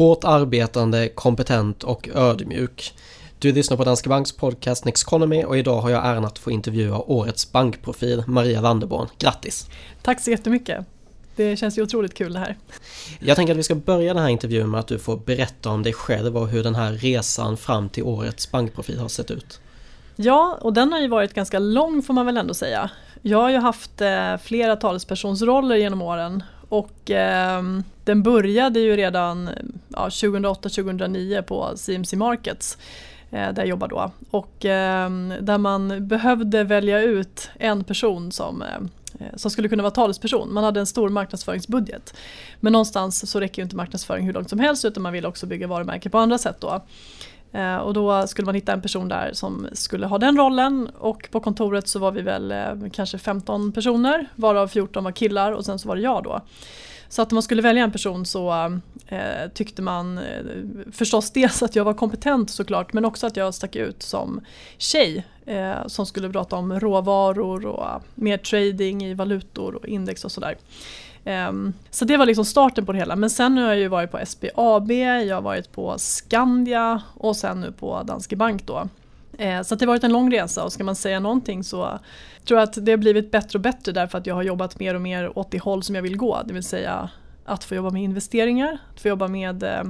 Hårt arbetande, kompetent och ödmjuk. Du lyssnar på Danske Banks podcast Next Economy och idag har jag äran att få intervjua årets bankprofil Maria Wanderborn. Grattis! Tack så jättemycket! Det känns ju otroligt kul det här. Jag tänker att vi ska börja den här intervjun med att du får berätta om dig själv och hur den här resan fram till årets bankprofil har sett ut. Ja, och den har ju varit ganska lång får man väl ändå säga. Jag har ju haft eh, flera talespersonsroller genom åren och eh, den började ju redan ja, 2008-2009 på CMC Markets eh, där jag jobbar då. Och eh, där man behövde välja ut en person som eh, eh, som skulle kunna vara talesperson. Man hade en stor marknadsföringsbudget. Men någonstans så räcker ju inte marknadsföring hur långt som helst utan man vill också bygga varumärke på andra sätt då. Eh, och då skulle man hitta en person där som skulle ha den rollen och på kontoret så var vi väl eh, kanske 15 personer varav 14 var killar och sen så var det jag då. Så att om man skulle välja en person så eh, tyckte man eh, förstås dels att jag var kompetent såklart men också att jag stack ut som tjej eh, som skulle prata om råvaror och eh, mer trading i valutor och index och sådär. Um, så det var liksom starten på det hela. Men sen har jag ju varit på SBAB, jag har varit på Skandia och sen nu på Danske Bank då. Uh, så det har varit en lång resa och ska man säga någonting så tror jag att det har blivit bättre och bättre därför att jag har jobbat mer och mer åt det håll som jag vill gå. Det vill säga att få jobba med investeringar, att få jobba med eh,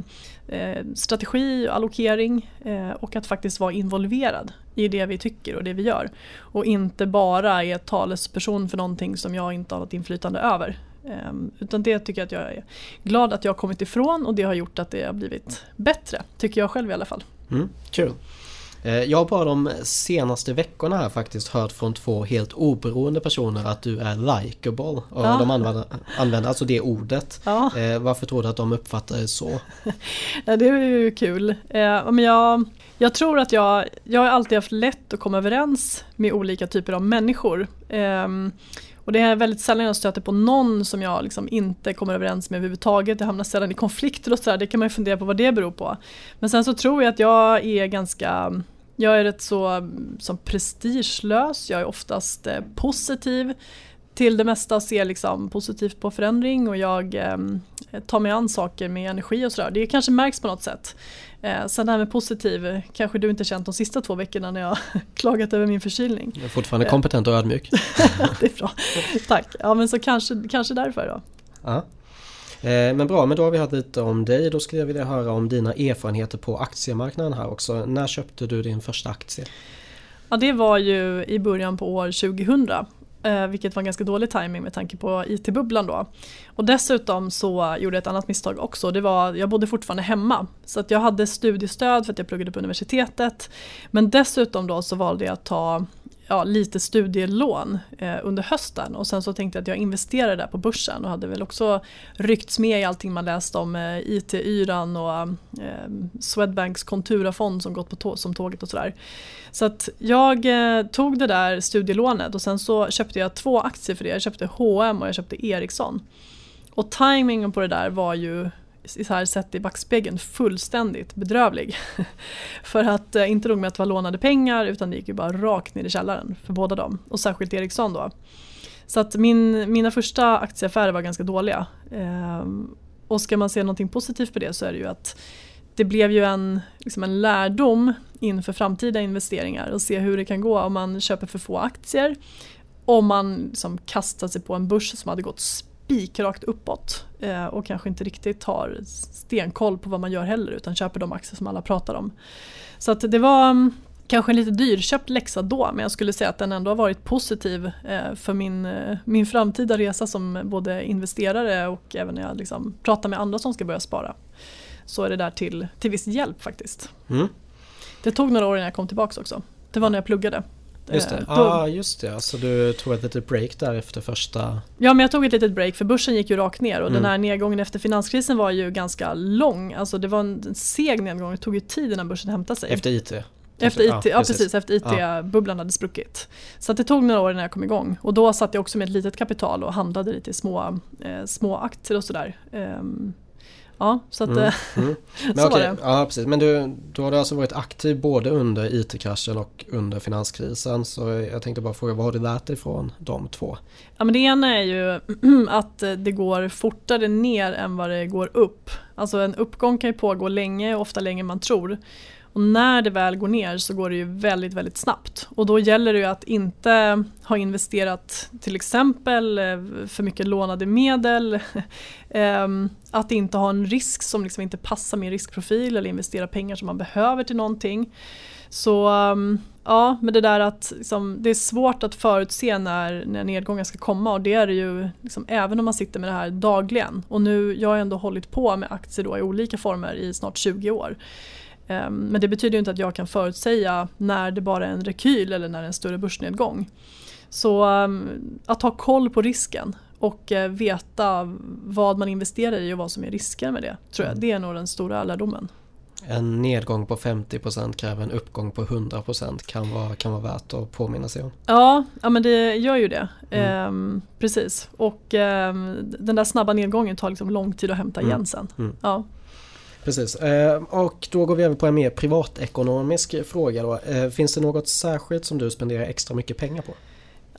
eh strategi och allokering eh, och att faktiskt vara involverad i det vi tycker och det vi gör. Och inte bara är talesperson för någonting som jag inte har något inflytande över. Um, utan det tycker jag att jag är glad att jag har kommit ifrån och det har gjort att det har blivit bättre. Tycker jag själv i alla fall. Mm, kul. Eh, jag har bara de senaste veckorna här faktiskt hört från två helt oberoende personer att du är likeable. Och ja. De använder, använder alltså det ordet. Ja. Eh, varför tror du att de uppfattar det så? Ja, det är ju kul. Eh, men jag, jag tror att jag, jag har alltid haft lätt att komma överens med olika typer av människor. Och det är väldigt sällan jag stöter på någon som jag liksom inte kommer överens med överhuvudtaget. Jag hamnar sällan i konflikter och sådär, det kan man ju fundera på vad det beror på. Men sen så tror jag att jag är ganska jag är rätt så som prestigelös, jag är oftast eh, positiv till det mesta, ser liksom positivt på förändring och jag eh, tar mig an saker med energi och sådär. Det kanske märks på något sätt. Eh, sen det här med positiv kanske du inte känt de sista två veckorna när jag klagat över min förkylning. Jag är fortfarande eh. kompetent och ödmjuk. det är bra, tack. Ja men så kanske, kanske därför då. Ja. Eh, men bra, men då har vi hört lite om dig. Då skulle jag vilja höra om dina erfarenheter på aktiemarknaden här också. När köpte du din första aktie? Ja, det var ju i början på år 2000 Eh, vilket var en ganska dålig timing med tanke på IT-bubblan då. Och dessutom så gjorde jag ett annat misstag också. Det var, jag bodde fortfarande hemma. Så att jag hade studiestöd för att jag pluggade på universitetet. Men dessutom då så valde jag att ta ja, lite studielån eh, under hösten och sen så tänkte jag att jag investerade där på börsen och hade väl också ryckts med i allting man läst om eh, IT-yran och eh, Swedbanks konturafond som gått på tå som tåget och sådär. Så att jag eh, tog det där studielånet och sen så köpte jag två aktier för det. Jag köpte H&M och jag köpte Ericsson. Och timingen på det där var ju så här sett i backspegeln fullständigt bedrövlig. för att eh, inte nog med att det var lånade pengar utan det gick ju bara rakt ner i källaren för båda dem. Och särskilt Ericsson då. Så att min, mina första aktieaffärer var ganska dåliga. Ehm, och ska man se någonting positivt på det så är det ju att det blev ju en, liksom en lärdom inför framtida investeringar och se hur det kan gå om man köper för få aktier. Om man liksom kastar sig på en börs som hade gått spikrakt uppåt eh, och kanske inte riktigt har stenkoll på vad man gör heller utan köper de aktier som alla pratar om. Så att det var mm, kanske en lite dyrköpt läxa då men jag skulle säga att den ändå har varit positiv eh, för min, eh, min framtida resa som både investerare och även när jag liksom pratar med andra som ska börja spara. Så är det där till, till viss hjälp faktiskt. Mm. Det tog några år innan jag kom tillbaka också. Det var när jag pluggade. Just det, ja ah, just det. Så du tog ett litet break där efter första... Ja men jag tog ett litet break för börsen gick ju rakt ner och mm. den här nedgången efter finanskrisen var ju ganska lång. Alltså det var en seg nedgång, det tog ju tid innan börsen hämtade sig. Efter IT? Efter IT, ja, ja precis. efter IT-bubblan hade spruckit. Så det tog några år innan jag kom igång. Och då satt jag också med ett litet kapital och handlade lite i små, eh, små aktier och sådär. Um, Ja, så att, mm, eh, mm. Men så okej, var det. Ja, precis. Men du, då har du alltså varit aktiv både under IT-kraschen och under finanskrisen. Så jag tänkte bara fråga, vad har du lärt dig från de två? Ja, men det ena är ju att det går fortare ner än vad det går upp. Alltså en uppgång kan ju pågå länge, ofta längre än man tror. Och när det väl går ner så går det ju väldigt, väldigt snabbt. Och då gäller det ju att inte ha investerat till exempel eh, för mycket lånade medel. Ehm, att inte ha en risk som liksom inte passar min riskprofil eller investera pengar som man behöver till någonting. Så ehm, ja, men det där att liksom, det är svårt att förutse när, när nedgången ska komma och det är det ju liksom, även om man sitter med det här dagligen. Och nu, jag har ändå hållit på med aktier då i olika former i snart 20 år. Ehm, men det betyder inte att jag kan förutsäga när det bara är en rekyl eller när det är en större börsnedgång. Så ehm, att ha koll på risken och eh, veta vad man investerar i och vad som är risker med det tror jag, mm. det är nog den stora lärdomen. En nedgång på 50% kräver en uppgång på 100% kan vara, kan vara värt att påminna sig om. Ja, ja men det gör ju det. Mm. Ehm, precis. Och ehm, den där snabba nedgången tar liksom lång tid att hämta mm. igen sen. Mm. Ja. Precis. Eh, och då går vi över på en mer privatekonomisk fråga. Då. Eh, finns det något särskilt som du spenderar extra mycket pengar på?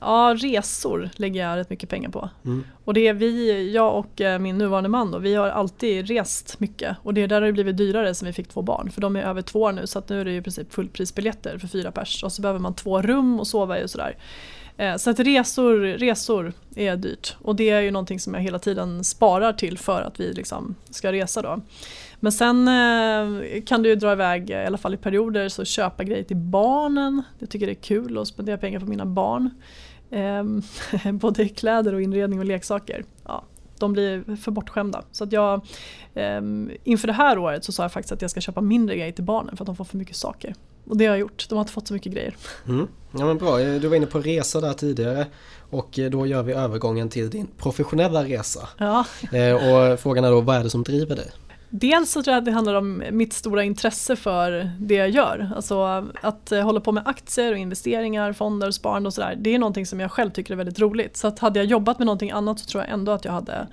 Ja, resor lägger jag rätt mycket pengar på. Mm. Och det är vi, jag och eh, min nuvarande man då, vi har alltid rest mycket. Och det är där det har blivit dyrare sen vi fick två barn. För de är över två år nu så att nu är det i princip fullprisbiljetter för fyra pers. Och så behöver man två rum och sova i och sådär. Så att resor, resor är dyrt och det är ju någonting som jag hela tiden sparar till för att vi liksom ska resa då. Men sen eh, kan du ju dra iväg, i alla fall i perioder, så köpa grejer till barnen. Jag tycker det är kul att spendera pengar på mina barn. Eh, både kläder och inredning och leksaker. Ja, de blir för bortskämda. Så att jag, eh, inför det här året så sa jag faktiskt att jag ska köpa mindre grejer till barnen för att de får för mycket saker. Och det har jag gjort, de har inte fått så mycket grejer. Mm. Ja men bra, du var inne på resa där tidigare och då gör vi övergången till din professionella resa. Ja. Eh, och frågan är då, vad är det som driver dig? Dels så tror jag att det handlar om mitt stora intresse för det jag gör. Alltså att eh, hålla på med aktier och investeringar, fonder, sparande och sådär. Det är någonting som jag själv tycker är väldigt roligt. Så att hade jag jobbat med någonting annat så tror jag ändå att jag hade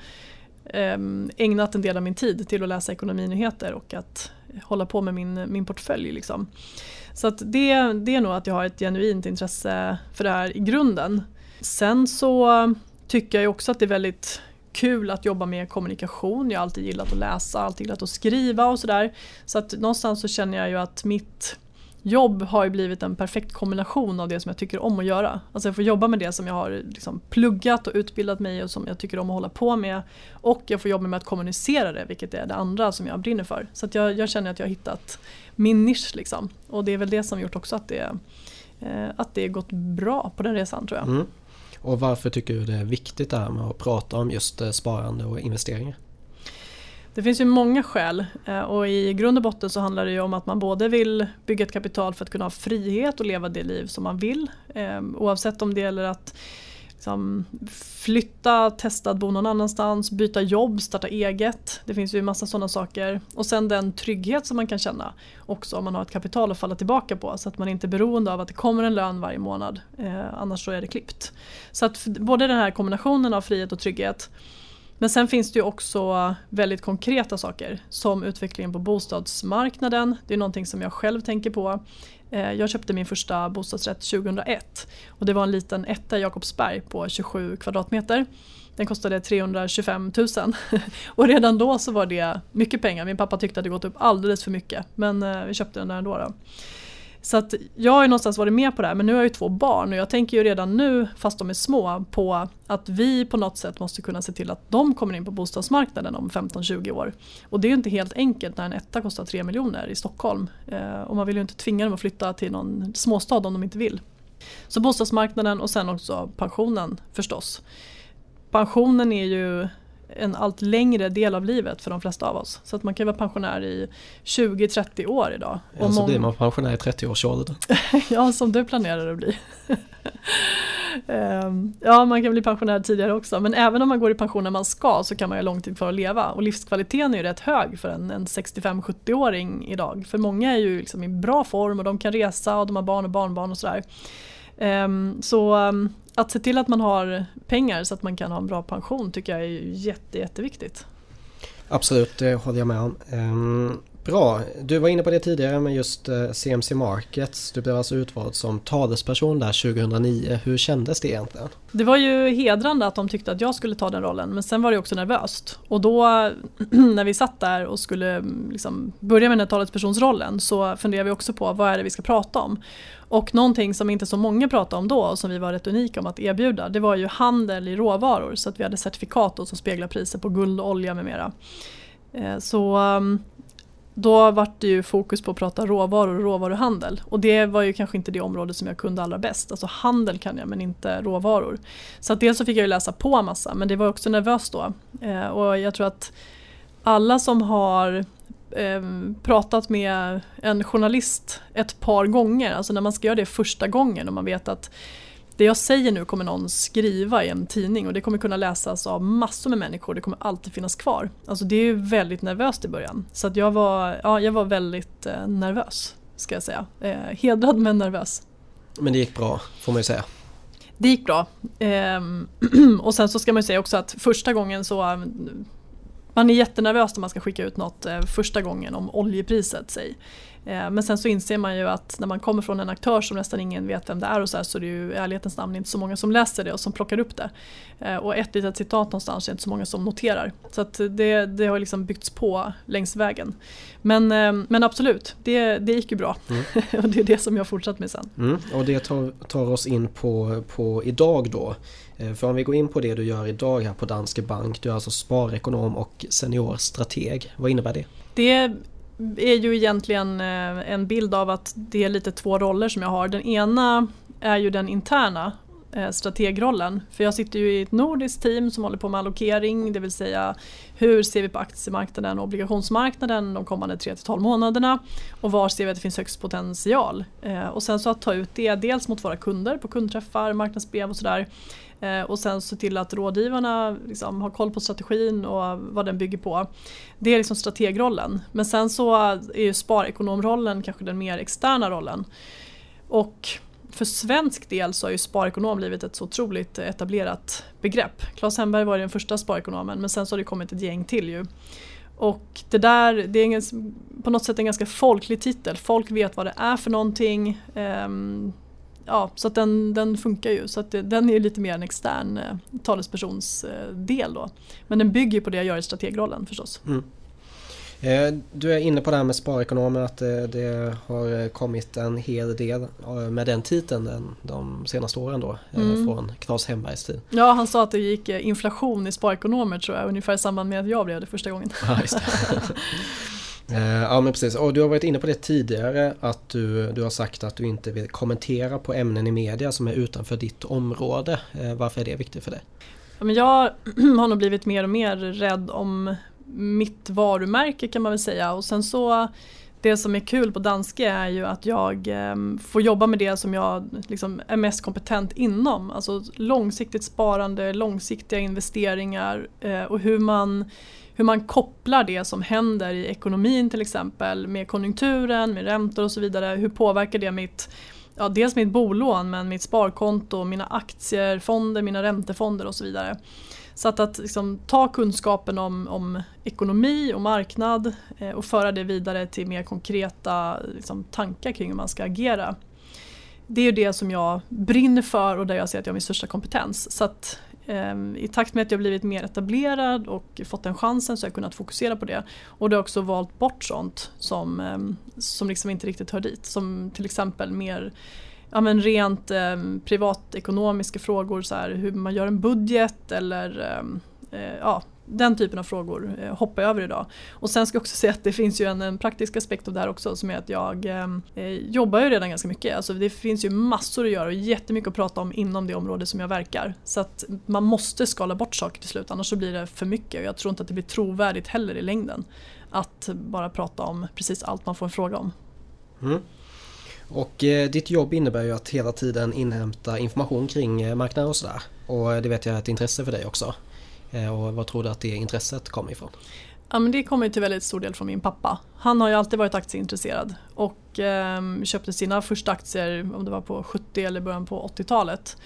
ehm, ägnat en del av min tid till att läsa ekonominyheter och att hålla på med min, min portfölj. Liksom. Så att det, det är nog att jag har ett genuint intresse för det här i grunden. Sen så tycker jag också att det är väldigt kul att jobba med kommunikation. Jag har alltid gillat att läsa, alltid gillat att skriva och sådär. Så att någonstans så känner jag ju att mitt jobb har ju blivit en perfekt kombination av det som jag tycker om att göra. Alltså jag får jobba med det som jag har liksom pluggat och utbildat mig och som jag tycker om att hålla på med. Och jag får jobba med att kommunicera det, vilket är det andra som jag brinner för. Så jag, jag, känner att jag har hittat min nisch liksom. Och det är väl det som gjort också att det, eh, att det gått bra på den resan tror jag. Mm. Och varför tycker du det är viktigt det här med att prata om just eh, sparande och investeringar? Det finns ju många skäl eh, och i grund och botten så handlar det ju om att man både vill bygga ett kapital för att kunna ha frihet och leva det liv som man vill. Eh, oavsett om det gäller att liksom, flytta, testa att bo någon annanstans, byta jobb, starta eget. Det finns ju massa sådana saker. Och sen den trygghet som man kan känna också om man har ett kapital att falla tillbaka på så att man inte är beroende av att det kommer en lön varje månad. Eh, annars så är det klippt. Så att både den här kombinationen av frihet och trygghet men sen finns det ju också väldigt konkreta saker som utvecklingen på bostadsmarknaden. Det är någonting som jag själv tänker på. Eh, jag köpte min första bostadsrätt 2001 och det var en liten etta i Jakobsberg på 27 kvadratmeter. Den kostade 325 000 och redan då så var det mycket pengar. Min pappa tyckte att det gått upp alldeles för mycket men eh, vi köpte den där ändå. Då. Så att jag har ju någonstans varit med på det här men nu har jag ju två barn och jag tänker ju redan nu, fast de är små, på att vi på något sätt måste kunna se till att de kommer in på bostadsmarknaden om 15-20 år. Och det är ju inte helt enkelt när en etta kostar 3 miljoner i Stockholm. Eh, och man vill ju inte tvinga dem att flytta till någon småstad om de inte vill. Så bostadsmarknaden och sen också pensionen förstås. Pensionen är ju en allt längre del av livet för de flesta av oss. Så att man kan vara pensionär i 20-30 år idag. Ja, och så blir man pensionär i 30-årsåldern. ja, som du planerar att bli. Ehm, ja, man kan bli pensionär tidigare också. Men även om man går i pension när man ska så kan man ju ha lång tid kvar att leva. Och livskvaliteten är ju rätt hög för en, en 65-70-åring idag. För många är ju liksom i bra form och de kan resa och de har barn och barnbarn och sådär. Um, så um, att se till att man har pengar så att man kan ha en bra pension tycker jag är jätte, jätteviktigt. Absolut, det håller jag med om. Ehm, Bra, du var inne på det tidigare med just eh, CMC Markets. Du blev alltså utvald som talesperson där 2009. Hur kändes det egentligen? Det var ju hedrande att de tyckte att jag skulle ta den rollen men sen var det också nervöst. Och då när vi satt där och skulle mm, liksom börja med den här talespersonsrollen så funderade vi också på vad är det vi ska prata om. Och någonting som inte så många pratade om då och som vi var rätt unika om att erbjuda det var ju handel i råvaror så att vi hade certifikat som speglar priser på guld och olja med mera. Eh, så mm, då var det ju fokus på att prata råvaror och råvaruhandel. Och det var ju kanske inte det område som jag kunde allra bäst. Alltså handel kan jag men inte råvaror. Så att dels så fick jag ju läsa på en massa men det var också nervöst då. Eh, och jag tror att alla som har eh, pratat med en journalist ett par gånger, alltså när man ska göra det första gången och man vet att det jag säger nu kommer någon skriva i en tidning och det kommer kunna läsas av massor med människor. Det kommer alltid finnas kvar. Alltså det är väldigt nervöst i början. Så att jag, var, ja, jag var väldigt eh, nervös, ska jag säga. Eh, hedrad men nervös. Men det gick bra, får man ju säga. Det gick bra. Eh, och sen så ska man ju säga också att första gången så man är jättenervös när man ska skicka ut något eh, första gången om oljepriset. Säg. Eh, men sen så inser man ju att när man kommer från en aktör som nästan ingen vet vem det är och så, här, så är det ju i ärlighetens namn inte så många som läser det och som plockar upp det. Eh, och ett litet citat någonstans är inte så många som noterar. Så att det, det har liksom byggts på längs vägen. Men, eh, men absolut, det, det gick ju bra. Mm. och det är det som jag har fortsatt med sen. Mm. Och det tar, tar oss in på, på idag då. För om vi går in på det du gör idag här på Danske Bank. Du är alltså sparekonom och seniorstrateg. Vad innebär det? Det är ju egentligen eh, en bild av att det är lite två roller som jag har. Den ena är ju den interna Eh, strategrollen. För jag sitter ju i ett nordiskt team som håller på med allokering, det vill säga hur ser vi på aktiemarknaden och obligationsmarknaden de kommande 3-12 månaderna och var ser vi att det finns högst potential. Eh, och sen så att ta ut det dels mot våra kunder på kundträffar, marknadsbrev och sådär eh, och sen se till att rådgivarna liksom har koll på strategin och vad den bygger på. Det är liksom strategrollen. Men sen så är ju sparekonomrollen kanske den mer externa rollen. Och för svensk del så har ju sparekonom blivit ett så otroligt etablerat begrepp. Claes Hemberg var den första sparekonomen men sen så har det kommit ett gäng till ju. Och det där, det är ingen, på något sätt en ganska folklig titel. Folk vet vad det är för någonting. Um, ja, så att den, den funkar ju. Så att det, den är lite mer en extern eh, talespersons eh, del då. Men den bygger på det jag gör i strategrollen förstås. Mm. Eh, du är inne på det här med sparekonomer att det, det, har kommit en hel del eh, med den titeln de senaste åren då mm. från Knas Hembergs tid. Ja han sa att det gick inflation i sparekonomer tror jag ungefär i samband med att jag blev det första gången. Ja, Eh, ja men precis, och du har varit inne på det tidigare att du, du har sagt att du inte vill kommentera på ämnen i media som är utanför ditt område. Eh, varför är det viktigt för dig? Ja, men jag har nog blivit mer och mer rädd om mitt varumärke kan man väl säga och sen så det som är kul på Danske är ju att jag eh, får jobba med det som jag liksom är mest kompetent inom. Alltså långsiktigt sparande, långsiktiga investeringar eh, och hur man hur man kopplar det som händer i ekonomin till exempel med konjunkturen, med räntor och så vidare. Hur påverkar det mitt ja, dels mitt bolån men mitt sparkonto, mina aktier, fonder, mina räntefonder och så vidare. Så att, att liksom, ta kunskapen om, om ekonomi och marknad eh, och föra det vidare till mer konkreta liksom, tankar kring hur man ska agera. Det är det som jag brinner för och där jag ser att jag har min största kompetens. Så att eh, I takt med att jag blivit mer etablerad och fått den chansen så har jag kunnat fokusera på det. Och det har också valt bort sånt som, eh, som liksom inte riktigt hör dit. Som till exempel mer ja, men rent eh, privatekonomiska frågor, så här, hur man gör en budget eller ehm, eh, ja, den typen av frågor eh, hoppar jag över idag. Och sen ska jag också säga att det finns ju en, en praktisk aspekt av det här också som är att jag ehm, eh, jobbar ju redan ganska mycket. Alltså det finns ju massor att göra och jättemycket att prata om inom det område som jag verkar. Så att man måste skala bort saker till slut annars så blir det för mycket och jag tror inte att det blir trovärdigt heller i längden. Att bara prata om precis allt man får en fråga om. Mm. Och eh, ditt jobb innebär ju att hela tiden inhämta information kring eh, marknaden och sådär. Och eh, det vet jag är ett intresse för dig också. Eh, och vad tror du att det intresset kommer ifrån? Ja, men det kommer till väldigt stor del från min pappa. Han har ju alltid varit aktieintresserad och eh, köpte sina första aktier om det var på 70 eller början på 80-talet.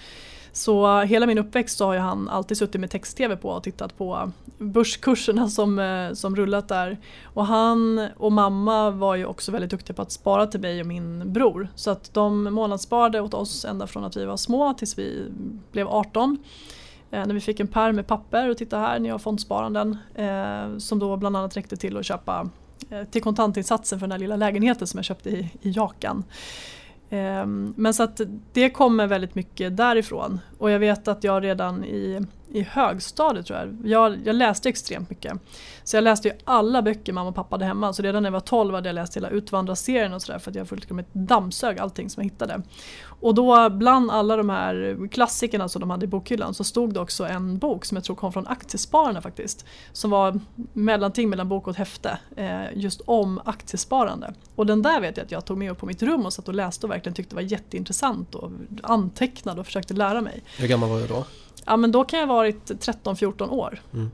Så hela min uppväxt så har ju han alltid suttit med text-tv på och tittat på börskurserna som, eh, som rullat där. Och han och mamma var ju också väldigt duktiga på att spara till mig och min bror. Så att de månadssparade åt oss ända från att vi var små tills vi blev 18. Eh, när vi fick en pärm med papper och titta här, ni har fondsparanden. Eh, som då bland annat räckte till att köpa eh, till kontantinsatsen för den här lilla lägenheten som jag köpte i, i Jakan. Ehm, men så att det kommer väldigt mycket därifrån. Och jag vet att jag redan i, i högstadiet tror jag, jag, jag läste extremt mycket. Så jag läste ju alla böcker mamma och pappa hade hemma så redan när jag var 12 hade jag läst hela Utvandrarserien och sådär för att jag fullkomligt dammsög allting som jag hittade. Och då bland alla de här klassikerna som de hade i bokhyllan så stod det också en bok som jag tror kom från Aktiespararna faktiskt. Som var mellanting mellan bok och ett häfte eh, just om aktiesparande. Och den där vet jag att jag tog med upp på mitt rum och satt och läste och verkligen tyckte det var jätteintressant och antecknade och försökte lära mig. Hur gammal var du då? Ja men då kan jag ha varit 13-14 år. Mm.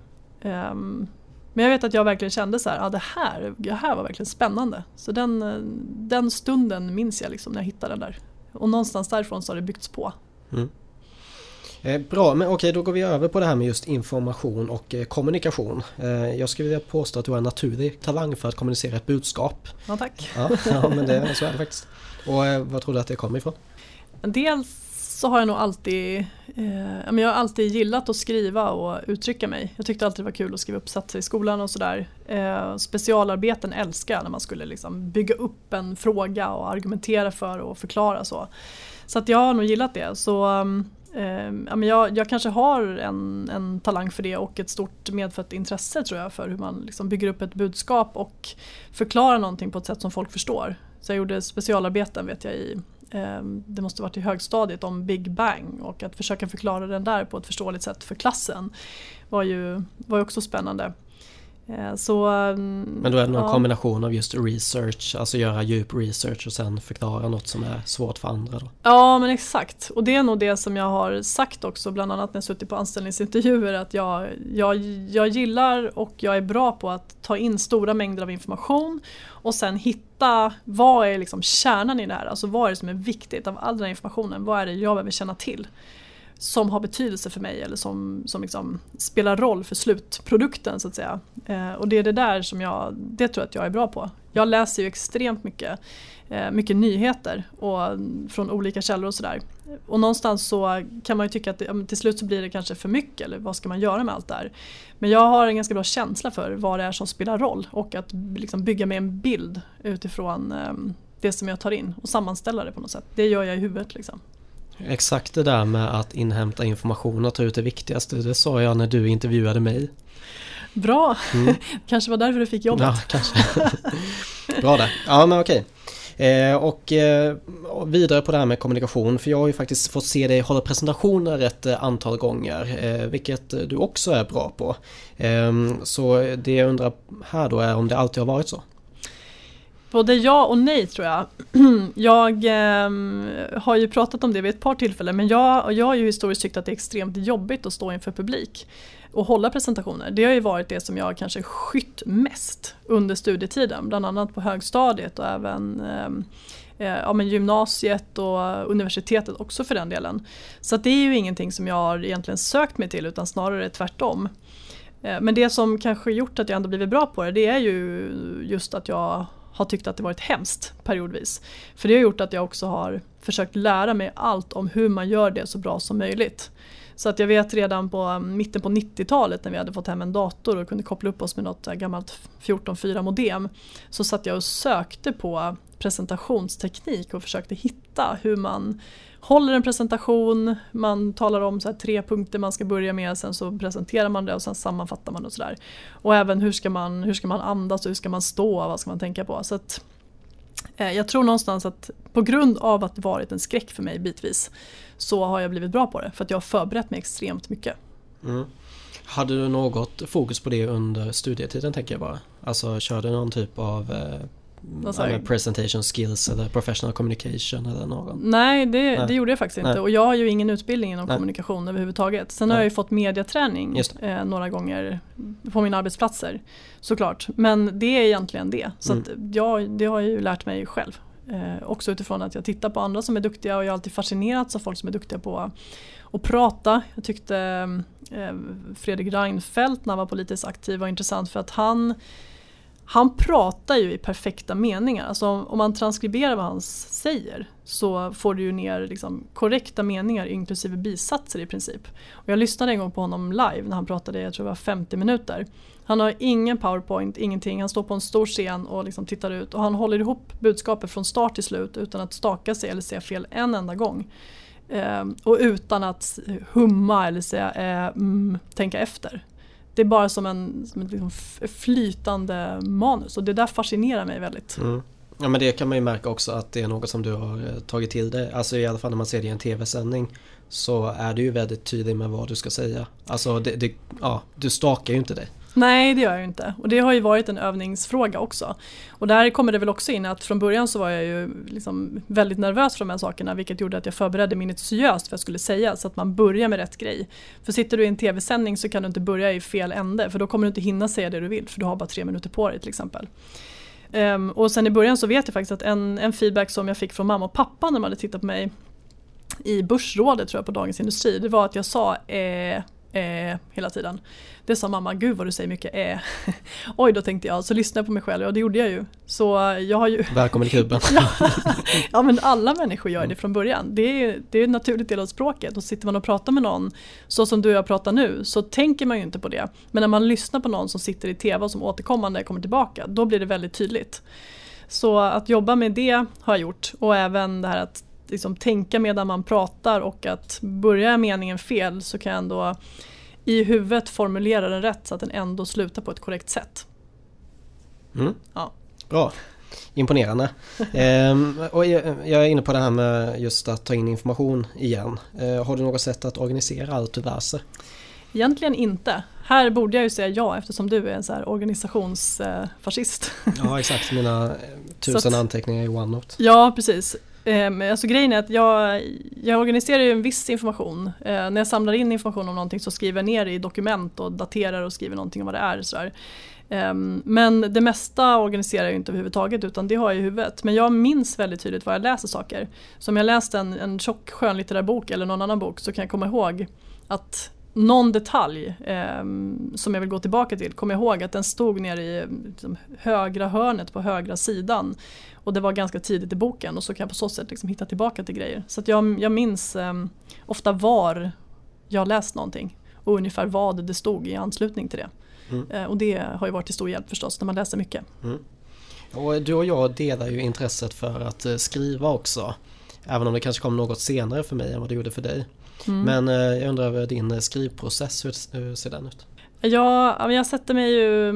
Um, men jag vet att jag verkligen kände så här, ja det här, det här var verkligen spännande. Så den, den stunden minns jag liksom när jag hittade den där. Och någonstans därifrån så har det byggts på. Mm. Eh, bra, men okej då går vi över på det här med just information och eh, kommunikation. Eh, jag skulle vilja påstå att du har en naturlig talang för att kommunicera ett budskap. Ja tack. Ja, ja men det, så är det faktiskt. Och eh, vad tror du att det kommer ifrån? Dels så har jag nog alltid, eh, jag har alltid gillat att skriva och uttrycka mig. Jag tyckte alltid det var kul att skriva uppsatser i skolan och sådär. Eh, specialarbeten älskar jag när man skulle liksom bygga upp en fråga och argumentera för och förklara så. Så att jag har nog gillat det. Så, eh, jag, jag kanske har en, en talang för det och ett stort medfött intresse tror jag för hur man liksom bygger upp ett budskap och förklarar någonting på ett sätt som folk förstår. Så jag gjorde specialarbeten vet jag i Ehm, det måste varit i högstadiet om Big Bang och att försöka förklara den där på ett förståeligt sätt för klassen var ju var också spännande. Ehm, så, ehm, men då är det någon ja. kombination av just research, alltså göra djup research och sen förklara något som är svårt för andra? Då. Ja men exakt och det är nog det som jag har sagt också bland annat när jag suttit på anställningsintervjuer att jag, jag, jag gillar och jag är bra på att ta in stora mängder av information och sen hitta vad är liksom kärnan i det här, alltså vad är det som är viktigt av all den här informationen, vad är det jag behöver känna till som har betydelse för mig eller som, som liksom spelar roll för slutprodukten så att säga. Eh, och det är det där som jag, det tror jag att jag är bra på. Jag läser ju extremt mycket, eh, mycket nyheter och, från olika källor och sådär. Och någonstans så kan man ju tycka att det, till slut så blir det kanske för mycket eller vad ska man göra med allt det här. Men jag har en ganska bra känsla för vad det är som spelar roll och att liksom bygga med en bild utifrån eh, det som jag tar in och sammanställa det på något sätt. Det gör jag i huvudet liksom. Exakt det där med att inhämta information och ta ut det viktigaste, det sa jag när du intervjuade mig. Bra, mm. kanske var därför du fick jobbet. Ja, kanske. Bra där. Ja men okej. Eh, och eh, vidare på det här med kommunikation, för jag har ju faktiskt fått se dig hålla presentationer ett eh, antal gånger, eh, vilket du också är bra på. Ehm, så det jag undrar här då är om det alltid har varit så? Både ja och nej tror jag. Jag eh, har ju pratat om det vid ett par tillfällen men jag, jag har ju historiskt tyckt att det är extremt jobbigt att stå inför publik och hålla presentationer. Det har ju varit det som jag kanske skytt mest under studietiden, bland annat på högstadiet och även ehm, eh, ja, men gymnasiet och universitetet också för den delen. Så det är ju ingenting som jag har egentligen sökt mig till utan snarare tvärtom. Eh, men det som kanske gjort att jag ändå blivit bra på det, det är ju just att jag har tyckt att det varit hemskt periodvis. För det har gjort att jag också har försökt lära mig allt om hur man gör det så bra som möjligt. Så att jag vet redan på um, mitten på 90-talet när vi hade fått hem en dator och kunde koppla upp oss med något äh, gammalt 14.4 modem så satt jag och sökte på presentationsteknik och försökte hitta hur man håller en presentation, man talar om så tre punkter man ska börja med, sen så presenterar man det och sen sammanfattar man och sådär. Och även hur ska, man, hur ska man andas och hur ska man stå, vad ska man tänka på. Så att, eh, jag tror någonstans att på grund av att det varit en skräck för mig bitvis så har jag blivit bra på det för att jag har förberett mig extremt mycket. Mm. Hade du något fokus på det under studietiden tänker jag bara? Alltså körde du någon typ av eh, med presentation skills eller professional communication eller någon? Nej det, Nej. det gjorde jag faktiskt inte Nej. och jag har ju ingen utbildning inom Nej. kommunikation överhuvudtaget. Sen har jag ju fått mediaträning eh, några gånger på mina arbetsplatser såklart. Men det är egentligen det. Så mm. jag, det har jag ju lärt mig själv. Eh, också utifrån att jag tittar på andra som är duktiga och jag har alltid fascinerats av folk som är duktiga på att prata. Jag tyckte eh, Fredrik Reinfeldt när han var politiskt aktiv var intressant för att han han pratar ju i perfekta meningar. Alltså om man transkriberar vad han säger så får du ju ner liksom korrekta meningar inklusive bisatser i princip. Och jag lyssnade en gång på honom live när han pratade, jag tror det var 50 minuter. Han har ingen powerpoint, ingenting. Han står på en stor scen och liksom tittar ut och han håller ihop budskapet från start till slut utan att staka sig eller säga fel en enda gång. Ehm, och utan att humma eller säga eh, mm, tänka efter. Det är bara som en, som ett liksom flytande manus och det där fascinerar mig väldigt. Mm. Ja men det kan man ju märka också att det är något som du har eh, tagit till dig. Alltså i alla fall när man ser det i en tv-sändning så är du ju väldigt tydlig med vad du ska säga. Alltså det, det, ja, du stakar ju inte dig. Nej det gör jag ju inte och det har ju varit en övningsfråga också. Och där kommer det väl också in att från början så var jag ju liksom väldigt nervös för de här sakerna vilket gjorde att jag förberedde minutiöst för vad jag skulle säga så att man börjar med rätt grej. För sitter du i en tv-sändning så kan du inte börja i fel ände för då kommer du inte hinna säga det du vill för du har bara tre minuter på dig till exempel. Um, och sen i början så vet jag faktiskt att en, en feedback som jag fick från mamma och pappa när de hade tittat på mig i Börsrådet tror jag på Dagens Industri det var att jag sa eh, eh, hela tiden. Det sa mamma, gud vad du säger mycket eh. Oj då tänkte jag, så lyssnade jag på mig själv och det gjorde jag ju. Så jag har ju... Välkommen i klubben. ja men alla människor gör det från början. Det är, det är en naturlig del av språket och sitter man och pratar med någon så som du och jag pratar nu så tänker man ju inte på det. Men när man lyssnar på någon som sitter i tv och som återkommande kommer tillbaka då blir det väldigt tydligt. Så att jobba med det har jag gjort och även det här att liksom tänka medan man pratar och att börja meningen fel så kan jag ändå i huvudet formulera den rätt så att den ändå slutar på ett korrekt sätt. Mm. Ja. Bra. Imponerande. ehm, och jag, är inne på det här med just att ta in information igen. Ehm, har du något sätt att organisera allt du läser? Egentligen inte. Här borde jag ju säga ja eftersom du är en så här organisationsfascist. ja exakt, mina tusen att, anteckningar i OneNote. Ja precis. Eh, alltså grejen är att jag, jag organiserar ju en viss information. Eh, när jag samlar in information om någonting så skriver jag ner det i dokument och daterar och skriver någonting om vad det är. Sådär. Ehm, men det mesta organiserar jag inte överhuvudtaget utan det har jag i huvudet. Men jag minns väldigt tydligt var jag läser saker. Så om jag läst en, en tjock skönlitterär bok eller någon annan bok så kan jag komma ihåg att någon detalj eh, som jag vill gå tillbaka till, kommer jag ihåg att den stod nere i liksom, högra hörnet på högra sidan. Och det var ganska tidigt i boken och så kan jag på så sätt liksom hitta tillbaka till grejer. Så jag, jag minns eh, ofta var jag läst någonting och ungefär vad det stod i anslutning till det. Mm. Eh, och det har ju varit till stor hjälp förstås när man läser mycket. Mm. Och du och jag delar ju intresset för att eh, skriva också. Även om det kanske kom något senare för mig än vad det gjorde för dig. Mm. Men eh, jag undrar över din eh, skrivprocess, hur ser den ut? Ja, jag sätter mig ju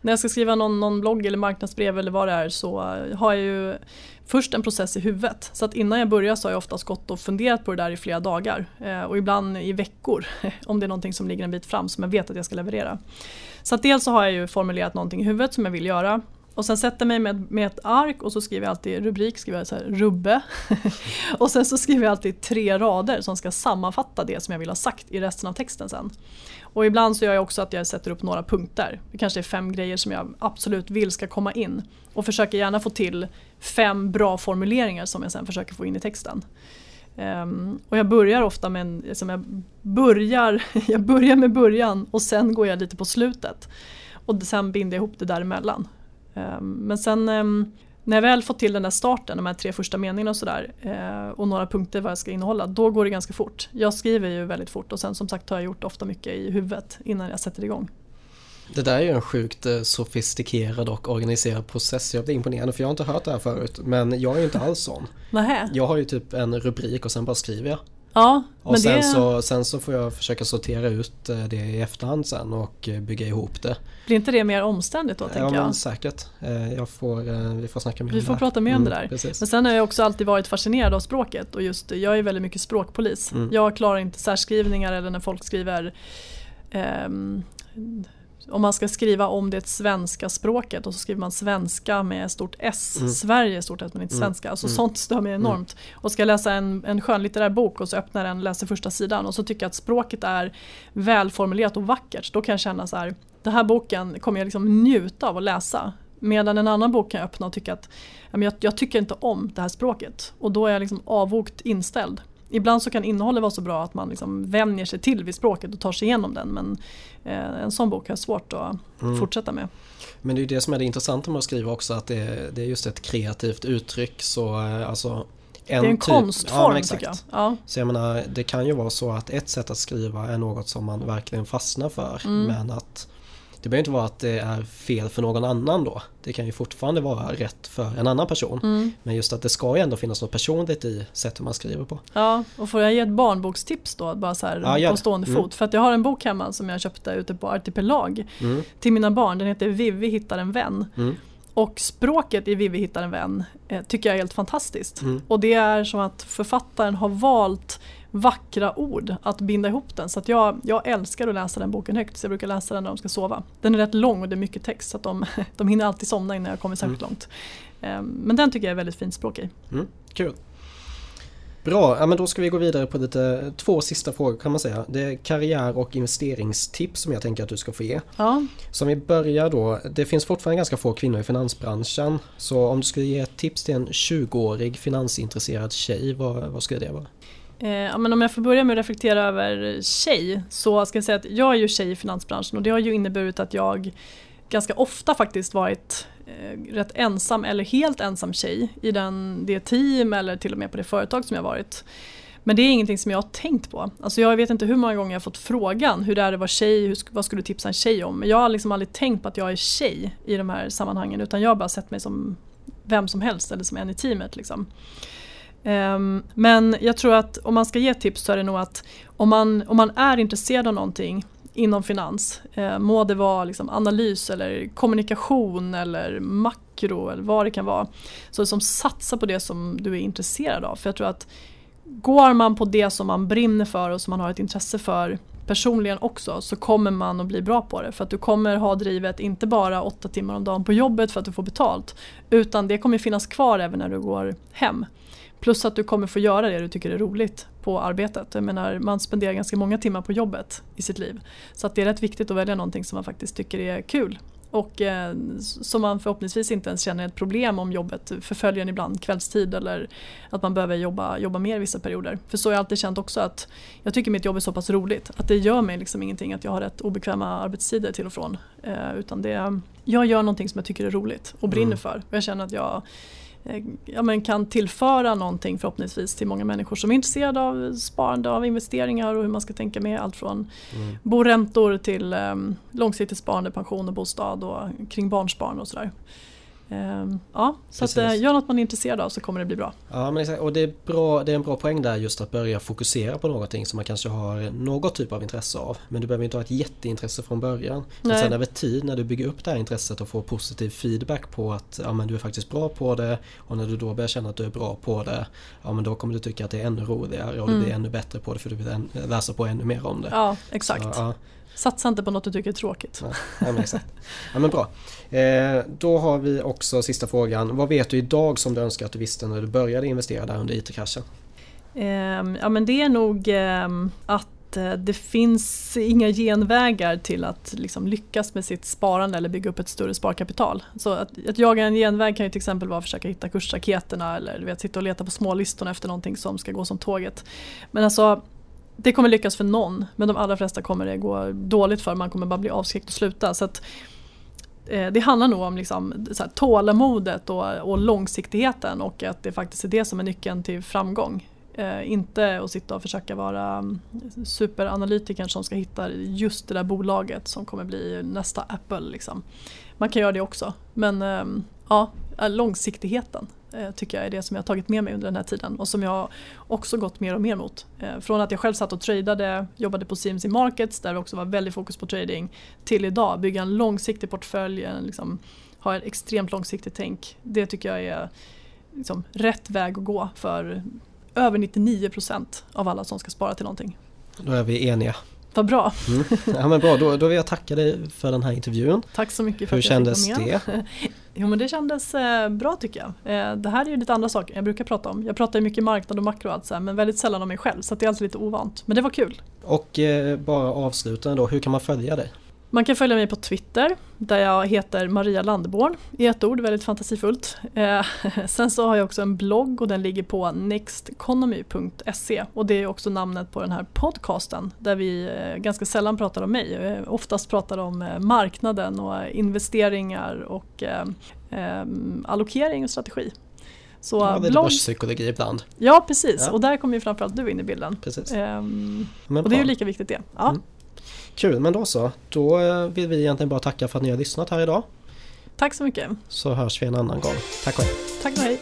när jag ska skriva någon, någon blogg eller marknadsbrev eller vad det är så har jag ju först en process i huvudet. Så att innan jag börjar så har jag oftast gått och funderat på det där i flera dagar eh, och ibland i veckor om det är någonting som ligger en bit fram som jag vet att jag ska leverera. Så att dels så har jag ju formulerat någonting i huvudet som jag vill göra och sen sätter jag mig med, med ett ark och så skriver jag alltid rubrik, skriver jag så här, rubbe. och sen så skriver jag alltid tre rader som ska sammanfatta det som jag vill ha sagt i resten av texten sen. Och ibland så gör jag också att jag sätter upp några punkter. Det kanske är fem grejer som jag absolut vill ska komma in. Och försöker gärna få till fem bra formuleringar som jag sen försöker få in i texten. Um, och jag börjar ofta med en, liksom jag, börjar, jag börjar med början och sen går jag lite på slutet. Och sen binder jag ihop det däremellan. Um, men sen um, när jag väl fått till den där starten, de här tre första meningarna och sådär eh, och några punkter vad jag ska innehålla, då går det ganska fort. Jag skriver ju väldigt fort och sen som sagt har jag gjort ofta mycket i huvudet innan jag sätter igång. Det där är ju en sjukt eh, sofistikerad och organiserad process. Jag blir imponerad för jag har inte hört det här förut. Men jag är ju inte alls sån. Nähä. Jag har ju typ en rubrik och sen bara skriver jag. Ja, och sen, det... så, sen så får jag försöka sortera ut eh, det i efterhand sen och eh, bygga ihop det. Blir inte det mer omständigt då? tänker ja, jag? säkert. Jag får, vi får snacka mer vi om får det prata mer om mm, det där. Precis. Men sen har jag också alltid varit fascinerad av språket och just jag är väldigt mycket språkpolis. Mm. Jag klarar inte särskrivningar eller när folk skriver um, om man ska skriva om det svenska språket och så skriver man svenska med stort S. Mm. Sverige stort S men inte mm. svenska. Alltså mm. Sånt stör mig enormt. Mm. Och ska jag läsa en, en skönlitterär bok och så öppnar den och läser första sidan och så tycker jag att språket är välformulerat och vackert. Då kan jag känna så här, den här boken kommer jag liksom njuta av att läsa. Medan en annan bok kan jag öppna och tycka att jag, jag tycker inte om det här språket och då är jag liksom avvokt inställd. Ibland så kan innehållet vara så bra att man liksom vänjer sig till vid språket och tar sig igenom den men eh, en sån bok har jag svårt att mm. fortsätta med. Men det är ju det som är det intressanta med att skriva också att det är, det är just ett kreativt uttryck så eh, alltså det är en typ, konstform ja, tycker jag. Ja. Så jag menar, det kan ju vara så att ett sätt att skriva är något som man verkligen fastnar för. Mm. Men att det behöver inte vara att det är fel för någon annan då. Det kan ju fortfarande vara rätt för en annan person. Mm. Men just att det ska ju ändå finnas något personligt i sättet man skriver på. Ja, och får jag ge ett barnbokstips då? Bara så här ja, på stående mm. fot. För att jag har en bok hemma som jag köpte ute på Artipelag mm. till mina barn. Den heter Vivi hittar en vän. Mm. Och språket i Vivi hittar en vän eh, tycker jag är helt fantastiskt. Mm. Och det är som att författaren har valt vackra ord att binda ihop den. Så att jag, jag älskar att läsa den boken högt så jag brukar läsa den när de ska sova. Den är rätt lång och det är mycket text så att de, de hinner alltid somna innan jag kommer särskilt mm. långt. Eh, men den tycker jag är väldigt fint språk i. Mm, kul. Bra, ja, men då ska vi gå vidare på lite två sista frågor kan man säga. Det är karriär och investeringstips som jag tänker att du ska få ge. Ja. Så om vi börjar då, det finns fortfarande ganska få kvinnor i finansbranschen. Så om du skulle ge ett tips till en 20-årig finansintresserad tjej, vad, vad skulle det vara? Eh, ja, men om jag får börja med att reflektera över tjej så ska jag säga att jag är ju tjej i finansbranschen och det har ju inneburit att jag ganska ofta faktiskt varit eh, rätt ensam eller helt ensam tjej i den, det team eller till och med på det företag som jag varit. Men det är ingenting som jag har tänkt på. Alltså jag vet inte hur många gånger jag har fått frågan hur det är att vara tjej, hur, vad skulle du tipsa en tjej om? Men jag har liksom aldrig tänkt på att jag är tjej i de här sammanhangen utan jag har bara sett mig som vem som helst eller som en i teamet. Liksom. Um, men jag tror att om man ska ge tips så är det nog att om man, om man är intresserad av någonting inom finans. Eh, må det vara liksom analys eller kommunikation eller makro eller vad det kan vara. Så som satsa på det som du är intresserad av. För jag tror att går man på det som man brinner för och som man har ett intresse för personligen också så kommer man att bli bra på det. För att du kommer ha drivet inte bara åtta timmar om dagen på jobbet för att du får betalt. Utan det kommer finnas kvar även när du går hem. Plus att du kommer få göra det du tycker är roligt på arbetet. Jag menar, man spenderar ganska många timmar på jobbet i sitt liv. Så att det är rätt viktigt att välja någonting som man faktiskt tycker är kul. Och eh, som man förhoppningsvis inte ens känner ett problem om jobbet förföljer en ibland kvällstid eller att man behöver jobba, jobba mer vissa perioder. För så har jag alltid känt också att jag tycker mitt jobb är så pass roligt att det gör mig liksom ingenting att jag har rätt obekväma arbetstider till och från. Eh, utan det, jag gör någonting som jag tycker är roligt och brinner mm. för. Och jag känner att jag ja, men kan tillföra någonting förhoppningsvis till många människor som är intresserade av sparande, av investeringar och hur man ska tänka med allt från mm. boräntor till um, långsiktigt sparande, pension och bostad och kring barnspar och sådär. Ehm, ja, så att, eh, gör något man är intresserad av så kommer det bli bra. Ja, men exakt. och det är, bra, det är en bra poäng där just att börja fokusera på någonting som man kanske har något typ av intresse av. Men du behöver inte ha ett jätteintresse från början. Men sen över tid när du bygger upp det här intresset och får positiv feedback på att ja, men du är faktiskt bra på det och när du då börjar känna att du är bra på det ja, men då kommer du tycka att det är ännu roligare och mm. du blir ännu bättre på det för du vill läsa på ännu mer om det. Ja, exakt. Så, ja. Satsa inte på något du tycker är tråkigt. Ja, men exakt. Ja, men bra. Eh, då har vi också sista frågan. Vad vet du idag som du önskar att du visste när du började investera där under IT-kraschen? Eh, ja men det är nog eh, att eh, det finns inga genvägar till att liksom lyckas med sitt sparande eller bygga upp ett större sparkapital. Så att, att jaga en genväg kan ju till exempel vara att försöka hitta kursraketerna eller du vet, sitta och leta på smålistorna efter någonting som ska gå som tåget. Men alltså det kommer lyckas för någon men de allra flesta kommer det gå dåligt för. Man kommer bara bli avskräckt och sluta. Så att, eh, det handlar nog om liksom, så här, tålamodet och, och långsiktigheten och att det faktiskt är det som är nyckeln till framgång. Eh, inte att sitta och försöka vara mm, superanalytikern som ska hitta just det där bolaget som kommer bli nästa Apple. Liksom. Man kan göra det också men ehm, eh, ja, långsiktigheten Eh, tycker jag är det som jag har tagit med mig under den här tiden och som jag också gått mer och mer mot. Eh, från att jag själv satt och tradade, jobbade på CMC Markets där det också var väldigt fokus på trading till idag bygga en långsiktig portfölj, liksom, ha ett extremt långsiktigt tänk. Det tycker jag är liksom, rätt väg att gå för över 99% av alla som ska spara till någonting. Då är vi eniga. Vad bra. Mm. Ja, men bra. Då, då vill jag tacka dig för den här intervjun. Tack så mycket för Hur att jag fick vara med. det? Jo men det kändes eh, bra tycker jag. Eh, det här är ju lite andra saker jag brukar prata om. Jag pratar ju mycket marknad och makro och allt så här, men väldigt sällan om mig själv så det är alltid lite ovant. Men det var kul. Och eh, bara avsluta då, hur kan man följa dig? Man kan följa mig på Twitter där jag heter Maria Landborn i ett ord, väldigt fantasifullt. Eh, sen så har jag också en blogg och den ligger på nexteconomy.se och det är också namnet på den här podcasten där vi eh, ganska sällan pratar om mig. Eh, oftast pratar om eh, marknaden och investeringar och eh, eh, allokering och strategi. Så ja, lite blogg... börspsykologi ibland. Ja precis ja. och där kommer ju framförallt du in i bilden. Precis. Ehm, och det är ju lika viktigt det. Ja. Mm. Kul, men då så. Då eh, vill vi egentligen bara tacka för att ni har lyssnat här idag. Tack så mycket. Så hörs vi en annan gång. Tack och hej. Tack och hej.